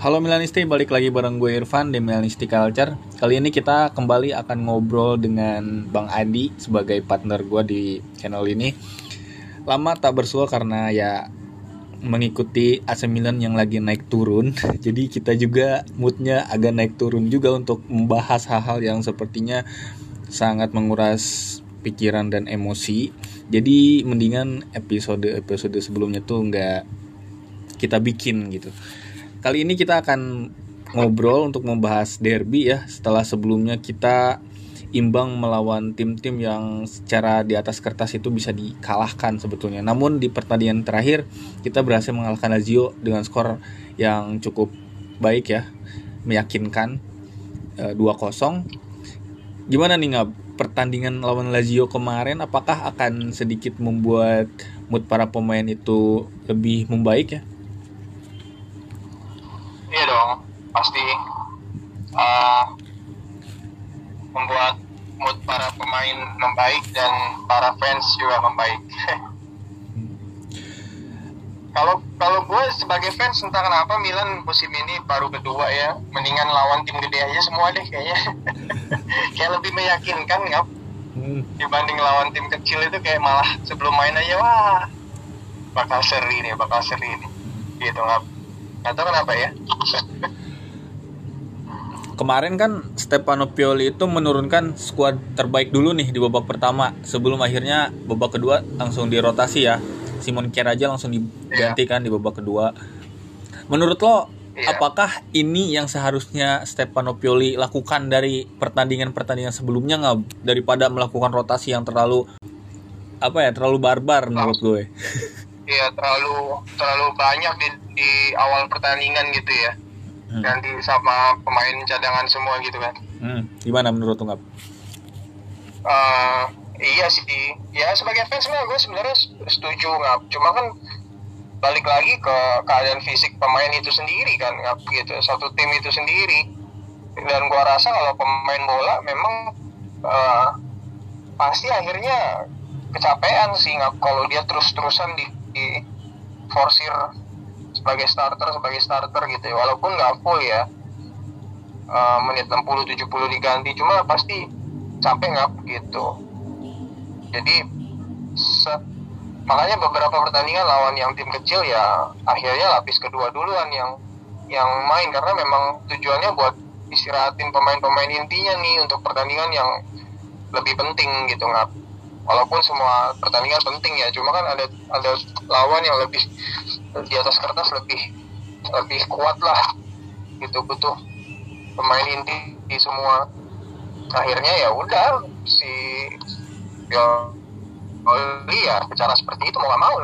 Halo Milanisti, balik lagi bareng gue Irfan di Milanisti Culture. Kali ini kita kembali akan ngobrol dengan Bang Adi sebagai partner gue di channel ini. Lama tak bersua karena ya mengikuti AC Milan yang lagi naik turun. Jadi kita juga moodnya agak naik turun juga untuk membahas hal-hal yang sepertinya sangat menguras pikiran dan emosi. Jadi mendingan episode-episode sebelumnya tuh nggak kita bikin gitu. Kali ini kita akan ngobrol untuk membahas derby ya setelah sebelumnya kita imbang melawan tim-tim yang secara di atas kertas itu bisa dikalahkan sebetulnya. Namun di pertandingan terakhir kita berhasil mengalahkan Lazio dengan skor yang cukup baik ya, meyakinkan e, 2-0. Gimana nih ngab pertandingan lawan Lazio kemarin apakah akan sedikit membuat mood para pemain itu lebih membaik ya? Dong, pasti uh, membuat mood para pemain membaik dan para fans juga membaik. Kalau kalau gue sebagai fans entah kenapa Milan musim ini baru kedua ya, mendingan lawan tim gede aja semua deh kayaknya. kayak lebih meyakinkan nggak? Hmm. Dibanding lawan tim kecil itu kayak malah sebelum main aja wah bakal seri nih, bakal seri nih. Gitu nggak? Atau kenapa ya? Kemarin kan Stefano Pioli itu menurunkan skuad terbaik dulu nih di babak pertama sebelum akhirnya babak kedua langsung dirotasi ya Simon Kier aja langsung digantikan yeah. di babak kedua. Menurut lo, yeah. apakah ini yang seharusnya Stefano Pioli lakukan dari pertandingan-pertandingan sebelumnya nggak daripada melakukan rotasi yang terlalu apa ya terlalu barbar menurut gue? Iya terlalu terlalu banyak di, di awal pertandingan gitu ya. Hmm. Ganti sama pemain cadangan semua gitu kan. Hmm. Gimana menurut lo nggak? Uh, iya sih ya sebagai fans mah gue sebenarnya setuju nggak cuma kan balik lagi ke keadaan fisik pemain itu sendiri kan nggak gitu satu tim itu sendiri dan gue rasa kalau pemain bola memang uh, pasti akhirnya kecapean sih nggak kalau dia terus-terusan di, di forsir sebagai starter sebagai starter gitu ya. Walaupun nggak full ya. Uh, menit 60 70 diganti. Cuma pasti capek nggak gitu. Jadi makanya beberapa pertandingan lawan yang tim kecil ya akhirnya lapis kedua duluan yang yang main. Karena memang tujuannya buat istirahatin pemain-pemain intinya nih untuk pertandingan yang lebih penting gitu nggak walaupun semua pertandingan penting ya cuma kan ada ada lawan yang lebih di atas kertas lebih lebih kuat lah. Gitu butuh pemain inti di semua. Akhirnya ya udah si ya iya bicara seperti itu mau gak mau.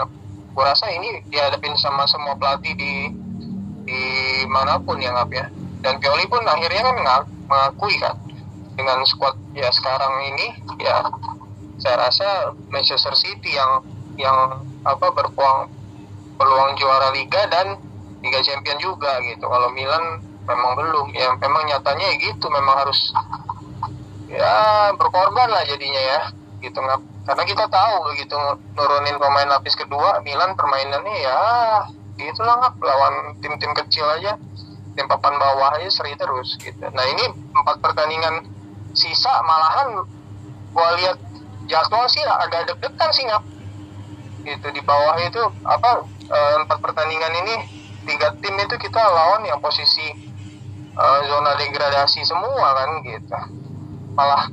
Gue rasa ini dihadapin sama semua pelatih di di mana pun ya ngap ya. Dan Pioli pun akhirnya kan mengakui kan dengan squad ya sekarang ini ya saya rasa Manchester City yang yang apa berpeluang peluang juara Liga dan Liga Champion juga gitu. Kalau Milan memang belum. Ya memang nyatanya ya gitu. Memang harus ya berkorban lah jadinya ya. Gitu karena kita tahu gitu nurunin pemain lapis kedua Milan permainannya ya gitu lah nggak lawan tim-tim kecil aja. Tim papan bawah aja seri terus gitu. Nah ini empat pertandingan sisa malahan gua lihat jadwal sih agak deg-degan sih nggak gitu di bawah itu apa eh, empat pertandingan ini tiga tim itu kita lawan yang posisi uh, zona degradasi semua kan gitu. Malah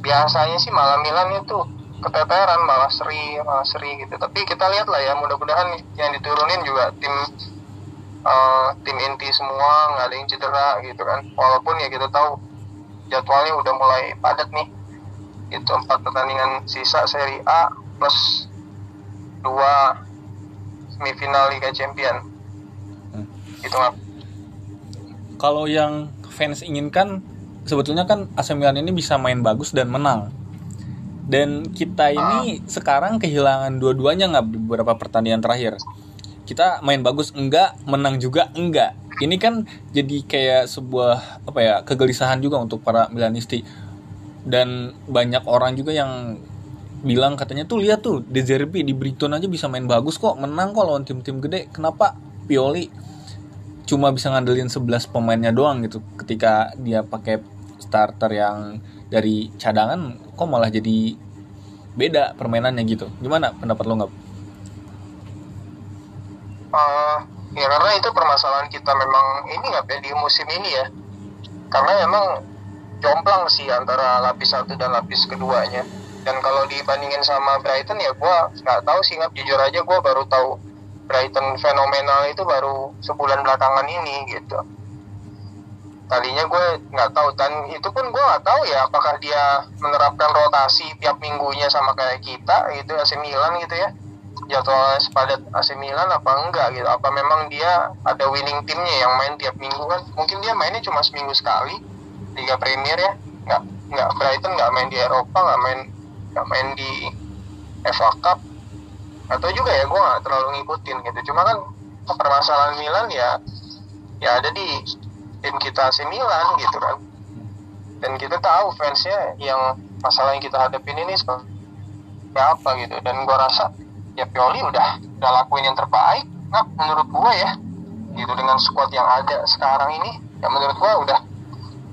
biasanya sih malam Milan itu keteteran malah seri malah seri gitu. Tapi kita lihat lah ya mudah-mudahan yang diturunin juga tim uh, tim inti semua nggak ada yang cedera gitu kan. Walaupun ya kita tahu jadwalnya udah mulai padat nih itu empat pertandingan sisa seri A plus dua semifinal Liga Champion hmm. nggak kalau yang fans inginkan sebetulnya kan AC Milan ini bisa main bagus dan menang. Dan kita ini uh. sekarang kehilangan dua-duanya nggak beberapa pertandingan terakhir. Kita main bagus enggak, menang juga enggak. Ini kan jadi kayak sebuah apa ya kegelisahan juga untuk para Milanisti. Dan banyak orang juga yang bilang katanya tuh lihat tuh De Zerbi di Brighton aja bisa main bagus kok, menang kok lawan tim-tim gede. Kenapa Pioli cuma bisa ngandelin 11 pemainnya doang gitu ketika dia pakai starter yang dari cadangan kok malah jadi beda permainannya gitu gimana pendapat lo nggak? Uh, ya karena itu permasalahan kita memang ini nggak ya di musim ini ya karena emang jomplang sih antara lapis satu dan lapis keduanya. Dan kalau dibandingin sama Brighton ya gue nggak tahu sih nggak jujur aja gue baru tahu Brighton fenomenal itu baru sebulan belakangan ini gitu. Tadinya gue nggak tahu dan itu pun gue nggak tahu ya apakah dia menerapkan rotasi tiap minggunya sama kayak kita gitu AC Milan gitu ya. Jadwal sepadat AC Milan apa enggak gitu. Apa memang dia ada winning timnya yang main tiap minggu kan? Mungkin dia mainnya cuma seminggu sekali Liga Premier ya. Nggak nggak Brighton nggak main di Eropa nggak main nggak main di FA Cup. Atau juga ya gue gak terlalu ngikutin gitu. Cuma kan permasalahan Milan ya ya ada di tim kita AC Milan gitu kan. Dan kita tahu fansnya yang masalah yang kita hadapin ini seperti apa gitu. Dan gue rasa ya Pioli udah udah lakuin yang terbaik nah menurut gue ya. Gitu dengan squad yang ada sekarang ini ya menurut gue udah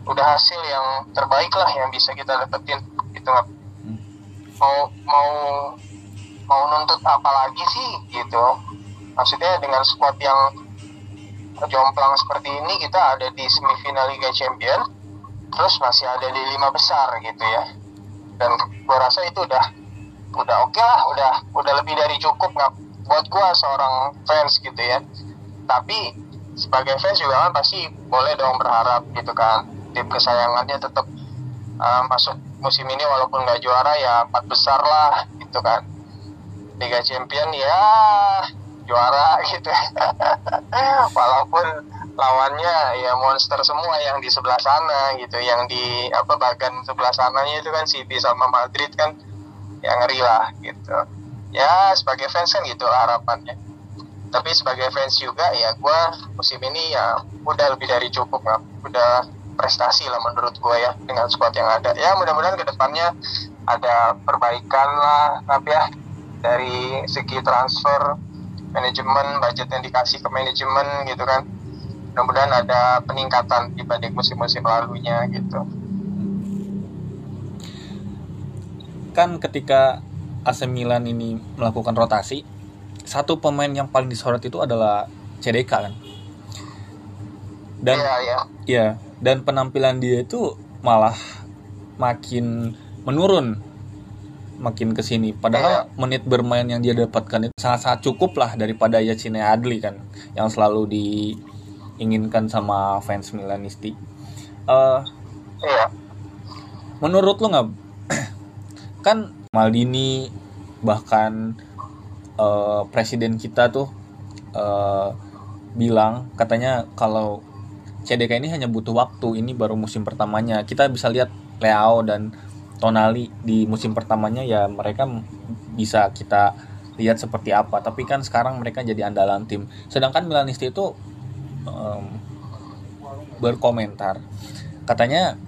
udah hasil yang terbaik lah yang bisa kita dapetin gitu nggak mau mau mau nuntut apa lagi sih gitu. Maksudnya dengan squad yang jomplang seperti ini kita ada di semifinal Liga Champion terus masih ada di lima besar gitu ya. Dan gue rasa itu udah udah oke okay lah udah udah lebih dari cukup nggak buat gue seorang fans gitu ya. Tapi sebagai fans juga kan pasti boleh dong berharap gitu kan tim kesayangannya tetap uh, masuk musim ini walaupun nggak juara ya empat besar lah gitu kan. Liga Champion ya juara gitu. Walaupun lawannya ya monster semua yang di sebelah sana gitu. Yang di apa bagian sebelah sananya itu kan City sama Madrid kan yang ngeri lah gitu. Ya sebagai fans kan gitu harapannya. Tapi sebagai fans juga ya gue musim ini ya udah lebih dari cukup nggak udah prestasi lah menurut gue ya dengan squad yang ada. Ya mudah-mudahan ke depannya ada perbaikan lah tapi ya. Dari segi transfer manajemen budget yang dikasih ke manajemen gitu kan. Mudah-mudahan ada peningkatan dibanding musim-musim lalunya gitu. Kan ketika AC Milan ini melakukan rotasi satu pemain yang paling disorot itu adalah CDK kan? Dan ya, ya. ya dan penampilan dia itu malah makin menurun makin ke sini. Padahal Iya. menit bermain yang dia dapatkan itu sangat-sangat cukup lah daripada Yacine Adli kan yang selalu diinginkan sama fans Milanisti. Iya. menurut lu nggak? Kan Maldini bahkan eh, presiden kita tuh eh, bilang katanya kalau CDK ini hanya butuh waktu ini baru musim pertamanya. Kita bisa lihat Leao dan Tonali di musim pertamanya ya mereka bisa kita lihat seperti apa. Tapi kan sekarang mereka jadi andalan tim. Sedangkan Milanisti itu em, berkomentar. Katanya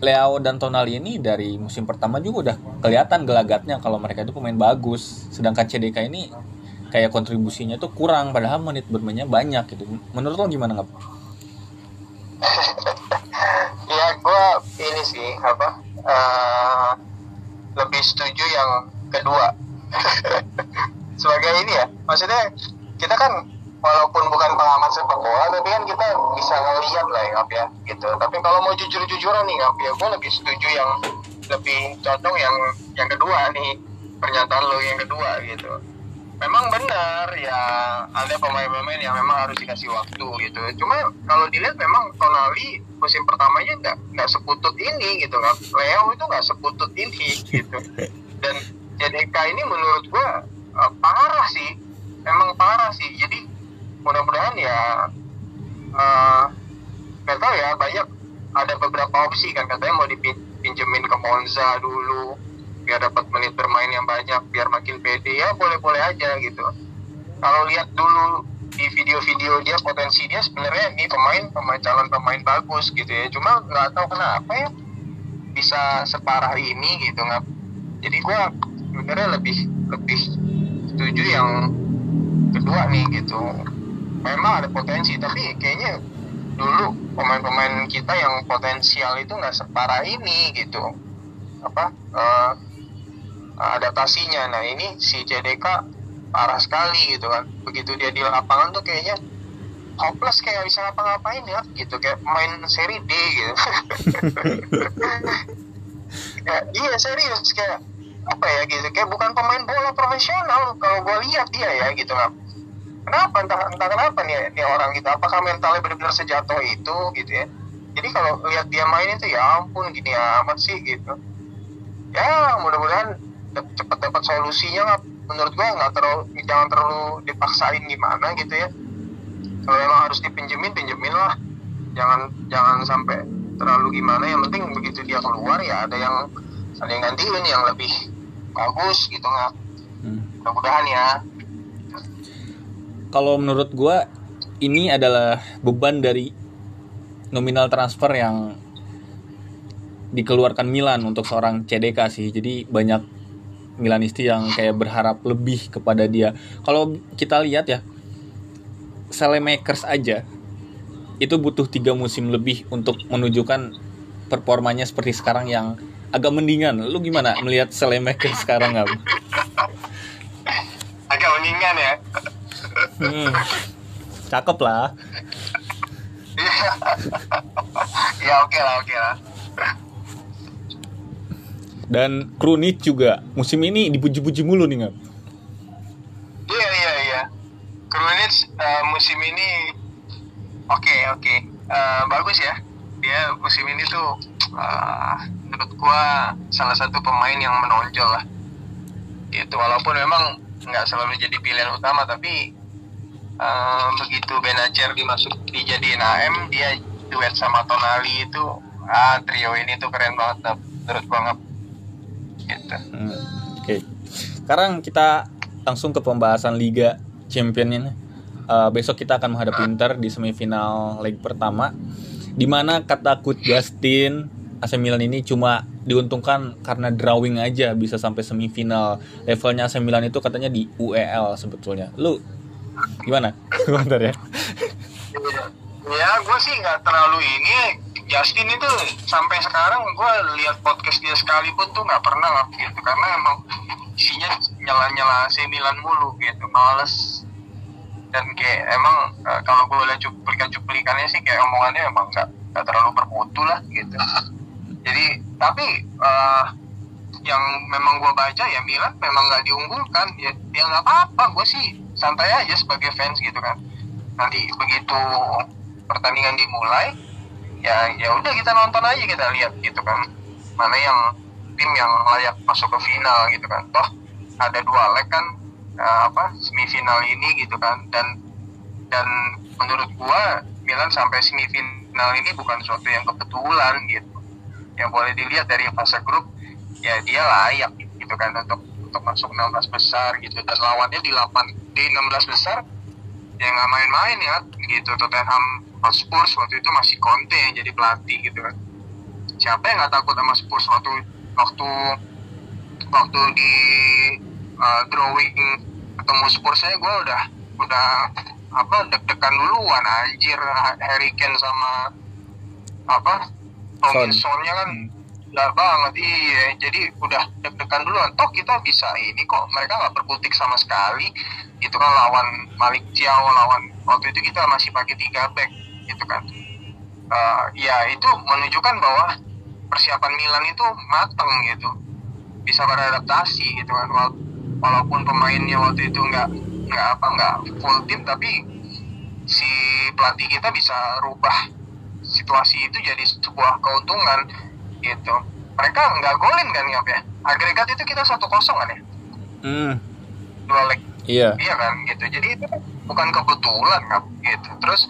Leao dan Tonali ini dari musim pertama juga udah kelihatan gelagatnya kalau mereka itu pemain bagus. Sedangkan CDK ini kayak kontribusinya tuh kurang padahal menit bermainnya banyak gitu. Menurut lo gimana nggak gue ini sih apa eh, lebih setuju yang kedua. Sebagai ini ya maksudnya kita kan walaupun bukan pengamat sepak bola tapi kan kita bisa ngeliat lah ya ya gitu. Tapi kalau mau jujur-jujuran nih Ngap, ya gue lebih setuju yang lebih cocok yang yang kedua nih pernyataan lo yang kedua gitu memang benar ya ada pemain-pemain yang memang harus dikasih waktu gitu. Cuma kalau dilihat memang Tonali musim pertamanya nggak nggak seputut ini gitu kan. Leo itu nggak seputut ini gitu. Dan JDK ini menurut gua eh, parah sih. Emang parah sih. Jadi mudah-mudahan ya eh, nggak tahu ya banyak ada beberapa opsi kan. Katanya mau dipinjemin ke Monza dulu biar dapat menit bermain yang banyak biar makin pede ya boleh-boleh aja gitu. Kalau lihat dulu di video-video dia potensi dia sebenarnya ini pemain pemain calon pemain bagus gitu ya. Cuma nggak tahu kenapa ya bisa separah ini gitu nggak. Jadi gua sebenarnya lebih lebih setuju yang kedua nih gitu. Memang ada potensi tapi kayaknya dulu pemain-pemain kita yang potensial itu nggak separah ini gitu. Apa uh, adaptasinya. Nah ini si CDK parah sekali gitu kan. Begitu dia di lapangan tuh kayaknya hopeless kayak bisa ngapa-ngapain ya gitu. Kayak main seri D gitu. Ya, iya serius kayak apa ya gitu. Kayak bukan pemain bola profesional kalau gue lihat dia ya gitu kan. Kenapa? Entah entah kenapa nih, nih orang gitu. Apakah mentalnya benar-benar sejatuh itu gitu ya? Jadi kalau lihat dia main itu ya ampun gini amat sih gitu. Ya mudah-mudahan dapat solusinya lah menurut gua nggak terlalu jangan terlalu dipaksain gimana gitu ya. Kalau emang harus dipinjemin pinjemin lah. Jangan jangan sampai terlalu gimana. Yang penting begitu dia keluar ya ada yang ada yang gantiin yang lebih bagus gitu nggak? Hmm. mudah-mudahan ya. Kalau menurut gue ini adalah beban dari nominal transfer yang dikeluarkan Milan untuk seorang CDK sih. Jadi banyak Milanisti yang kayak berharap lebih kepada dia. Kalau kita lihat ya, Selemakers aja itu butuh tiga musim lebih untuk menunjukkan performanya seperti sekarang yang agak mendingan. Lu gimana melihat Selemakers sekarang nggak? Agak mendingan ya hmm. cakep lah ya oke okay lah oke okay lah dan Krunic juga musim ini dipuji-puji mulu nih nggak iya iya iya. Krunic uh, musim ini oke okay, oke. Okay. uh, eh, bagus ya. Dia musim ini tuh uh, menurut gua salah satu pemain yang menonjol lah. Itu walaupun memang nggak selalu jadi pilihan utama tapi uh, begitu Benacer dimasuk dijadiin AM dia duet sama Tonali itu ah trio ini tuh keren banget terus banget gitu. Hmm, Oke, okay. sekarang kita langsung ke pembahasan Liga Champion ini. Uh, besok kita akan menghadapi Inter di semifinal leg pertama, di mana kata Coach Justin AC Milan ini cuma diuntungkan karena drawing aja bisa sampai semifinal. Levelnya AC Milan itu katanya di UEL sebetulnya. Lu gimana komentar ya ya gue sih nggak terlalu ini Justin itu sampai sekarang gue lihat podcast dia sekalipun tuh nggak pernah lah gitu. Karena emang isinya nyala-nyala AC mulu gitu. Males. Dan kayak emang uh, kalau gue lihat cuplikan-cuplikannya sih kayak omongannya emang nggak nggak terlalu bermutu lah gitu. Jadi tapi uh, yang memang gue baca ya Milan memang nggak diunggulkan. Ya ya nggak apa-apa gue sih santai aja sebagai fans gitu kan. Nanti begitu pertandingan dimulai ya ya udah kita nonton aja kita lihat gitu kan. Mana yang tim yang layak masuk ke final gitu kan. Toh ada dua leg kan uh, apa semifinal ini gitu kan. Dan dan menurut gua Milan sampai semifinal ini bukan suatu yang kebetulan gitu. Yang boleh dilihat dari fase grup ya dia layak gitu kan untuk untuk masuk 16 besar gitu. Dan lawannya di 8 di 16 besar ya nggak main-main ya gitu. Tottenham Spurs waktu itu masih Conte yang jadi pelatih gitu kan siapa yang nggak takut sama Spurs waktu waktu waktu di uh, drawing ketemu Spurs saya gue udah udah apa deg-degan duluan anjir Harry Kane sama apa Robinsonnya kan hmm Benar banget, iya. Jadi udah deg-degan duluan. Toh kita bisa ini kok. Mereka nggak berkutik sama sekali. Itu kan lawan Malik Ciao, lawan waktu itu kita masih pakai tiga back, gitu kan. Uh, ya itu menunjukkan bahwa persiapan Milan itu mateng gitu. Bisa beradaptasi gitu kan. Walaupun pemainnya waktu itu nggak nggak apa nggak full tim, tapi si pelatih kita bisa rubah situasi itu jadi sebuah keuntungan gitu mereka nggak golin kan ya agregat itu kita satu kosong kan ya hmm. dua leg iya iya kan gitu jadi itu bukan kebetulan kan gitu terus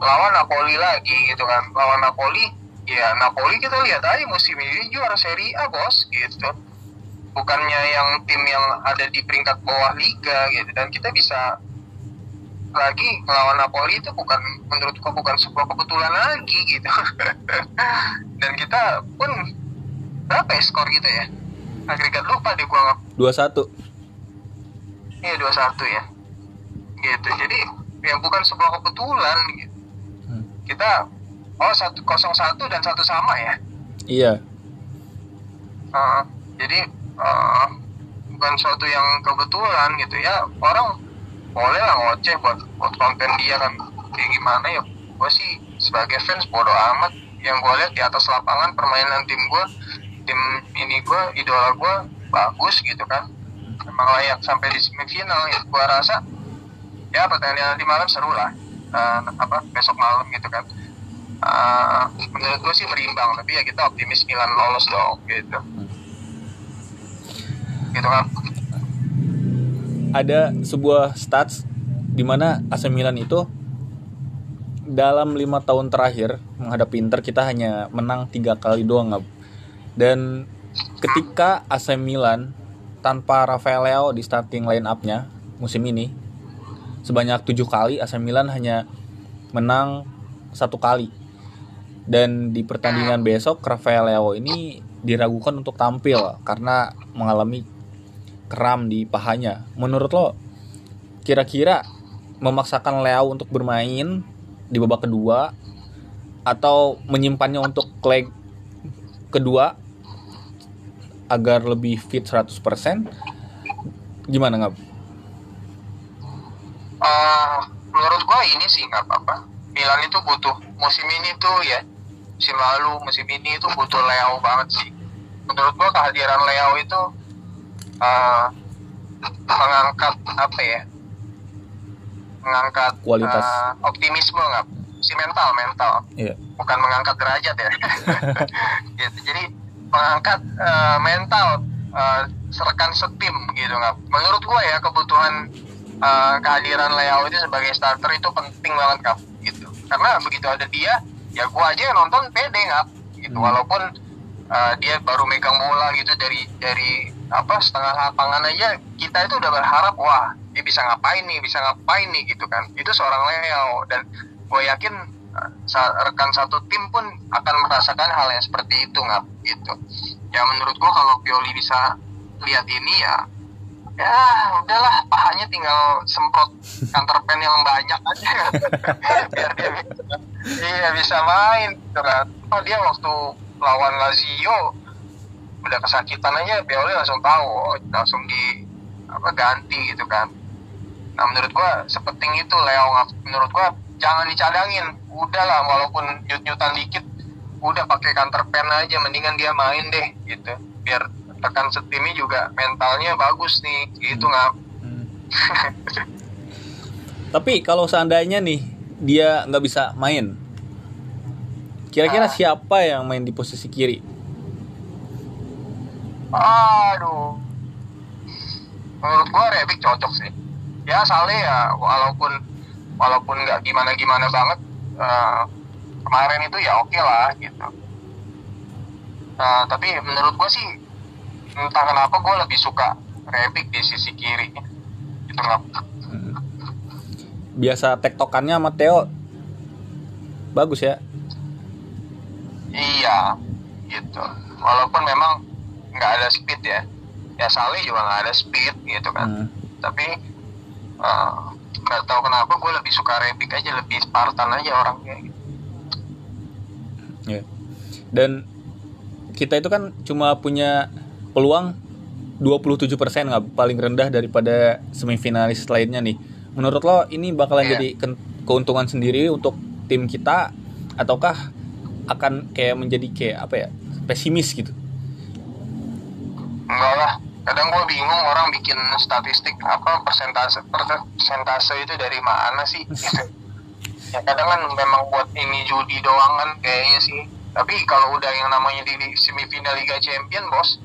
lawan Napoli lagi gitu kan. Lawan Napoli ya Napoli kita lihat aja musim ini juara Serie A bos gitu. Bukannya yang tim yang ada di peringkat bawah liga gitu. Dan kita bisa lagi melawan Napoli itu bukan menurutku bukan sebuah kebetulan lagi gitu. Dan kita pun berapa ya skor kita ya? Agregat lupa deh gua dua satu. Iya dua satu ya. Gitu. Jadi ya bukan sebuah kebetulan gitu. Kita oh satu kosong satu dan satu sama ya? Iya. Uh, jadi uh, bukan suatu yang kebetulan gitu ya. Orang boleh lah ngoceh buat buat konten dia kan. Kayak gimana ya? Gue sih sebagai fans bodo amat. Yang gue lihat di atas lapangan permainan tim gue tim ini gue idola gue bagus gitu kan. Emang layak sampai di semifinal ya gue rasa ya pertandingan nanti malam seru lah Uh, apa besok malam gitu kan. Uh, menurut gue sih berimbang tapi ya kita optimis Milan lolos dong gitu. Gitu kan. Ada sebuah stats di mana AC Milan itu dalam lima tahun terakhir menghadapi Inter kita hanya menang tiga kali doang Ngab. dan ketika AC Milan tanpa Rafael Leao di starting line up-nya musim ini sebanyak tujuh kali AC Milan hanya menang satu kali dan di pertandingan besok Rafael Leao ini diragukan untuk tampil karena mengalami kram di pahanya. Menurut lo kira-kira memaksakan Leao untuk bermain di babak kedua atau menyimpannya untuk leg kedua agar lebih fit 100% gimana nggak? Uh, menurut gua ini sih nggak apa-apa. Milan itu butuh musim ini tuh ya musim lalu musim ini itu butuh Leo banget sih. Menurut gua kehadiran Leo itu uh, mengangkat apa ya? Mengangkat Kualitas. uh, optimisme nggak? Si mental mental. Iya. Bukan mengangkat derajat ya. gitu. Jadi mengangkat uh, mental uh, rekan setim gitu nggak? Menurut gua ya kebutuhan uh, kehadiran Leo itu sebagai starter itu penting banget kap gitu. Karena begitu ada dia ya gua aja yang nonton pede nggak gitu. Hmm. walaupun uh, dia baru megang bola gitu dari dari apa setengah lapangan aja kita itu udah berharap wah dia bisa ngapain nih bisa ngapain nih gitu kan. Itu seorang Leo. Dan gue yakin uh, sa- rekan satu tim pun akan merasakan hal yang seperti itu nggak gitu. Ya menurut gua kalau Pioli bisa lihat ini ya ya udahlah pahanya tinggal semprot counterpen yang banyak aja. Biar dia bisa, iya bisa main gitu kan. Oh dia waktu lawan Lazio udah kesakitan aja Pioli langsung tahu oh, langsung di apa ganti gitu kan. Nah menurut gua sepenting itu Leo menurut gua jangan dicadangin. Udahlah walaupun nyut-nyutan dikit udah pakai counterpen aja mendingan dia main deh gitu. Biar rekan setimnya juga mentalnya bagus nih gitu nggak Hmm. Tapi kalau seandainya nih dia nggak bisa main, kira-kira Ah. siapa yang main di posisi kiri? aduh menurut gua Rebic cocok sih ya Saleh ya walaupun walaupun nggak gimana gimana banget eh, kemarin itu ya oke lah gitu Eh, tapi menurut gua sih entah kenapa gua lebih suka Rebic di sisi kiri gitu Hmm. Biasa tektokannya sama Theo bagus ya. Iya, gitu. Walaupun memang nggak ada speed ya. Ya Saleh juga nggak ada speed gitu kan. Hmm. Tapi eh, nggak tahu kenapa gue lebih suka Rebic aja, lebih Spartan aja orangnya. Gitu. Ya. Dan kita itu kan cuma punya peluang 27% nggak paling rendah daripada semifinalis lainnya nih. Menurut lo ini bakalan Iya. jadi ken- keuntungan sendiri untuk tim kita ataukah akan kayak menjadi kayak apa ya pesimis gitu? Enggak lah. Kadang gue bingung orang bikin statistik apa persentase persentase itu dari mana sih? Gitu. ya kadang kan memang buat ini judi doang kan kayaknya sih. Tapi kalau udah yang namanya di di semifinal Liga Champion bos,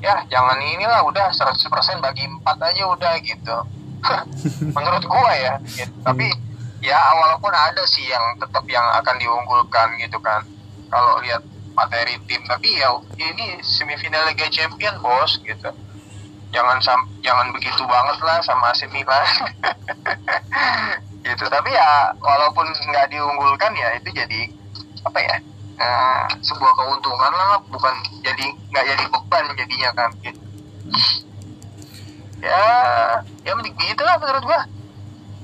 ya jangan inilah udah 100% bagi empat aja udah gitu. Menurut gua ya. Gitu. Tapi ya walaupun ada sih yang tetap yang akan diunggulkan gitu kan. Kalau lihat materi tim, tapi ya ini semifinal Liga Champion bos gitu. Jangan sam jangan begitu banget lah sama AC Milan. gitu tapi ya walaupun nggak diunggulkan ya itu jadi apa ya eh, sebuah keuntungan lah bukan jadi nggak jadi beban jadinya kan gitu. ya ya mending gitu lah menurut gua.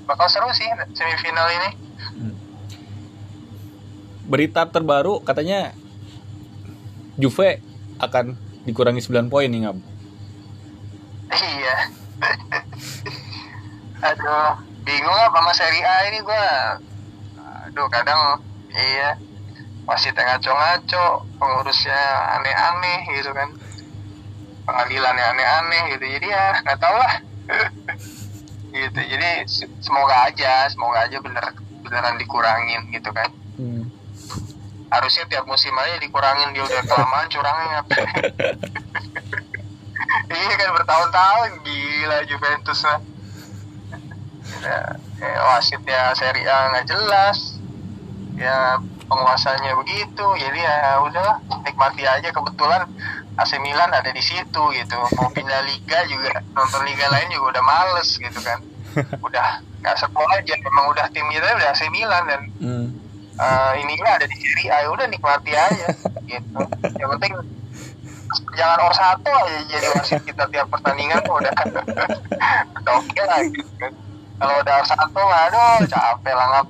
Bakal seru sih semifinal ini. Berita terbaru katanya Juve akan dikurangi 9 poin nih ngab. iya. Aduh bingung apa sama seri A ini gua. Aduh kadang iya masih ngaco-ngaco pengurusnya aneh-aneh gitu kan. Pengadilannya aneh-aneh gitu. Jadi ya nggak tau lah. Gitu. Jadi se- semoga aja semoga aja bener beneran dikurangin gitu kan. Hmm. harusnya tiap musim aja dikurangin dia udah kelamaan curangnya. Iya kan bertahun-tahun. Gila Juventus mah ya, ya, wasitnya Serie A nggak jelas. Ya penguasanya begitu. Jadi ya udahlah nikmati aja. Kebetulan AC Milan ada di situ gitu. Mau pindah liga juga nonton liga lain juga udah males gitu kan. Udah nggak sekolah aja. Memang udah tim kita udah AC Milan dan Hmm. uh, ininya ada di Serie A. Ya udah nikmati aja gitu. Yang penting jangan or satu aja jadi wasit kita tiap pertandingan tuh udah. Udah oke lah gitu kan. Kalau udah or satu aduh capek lah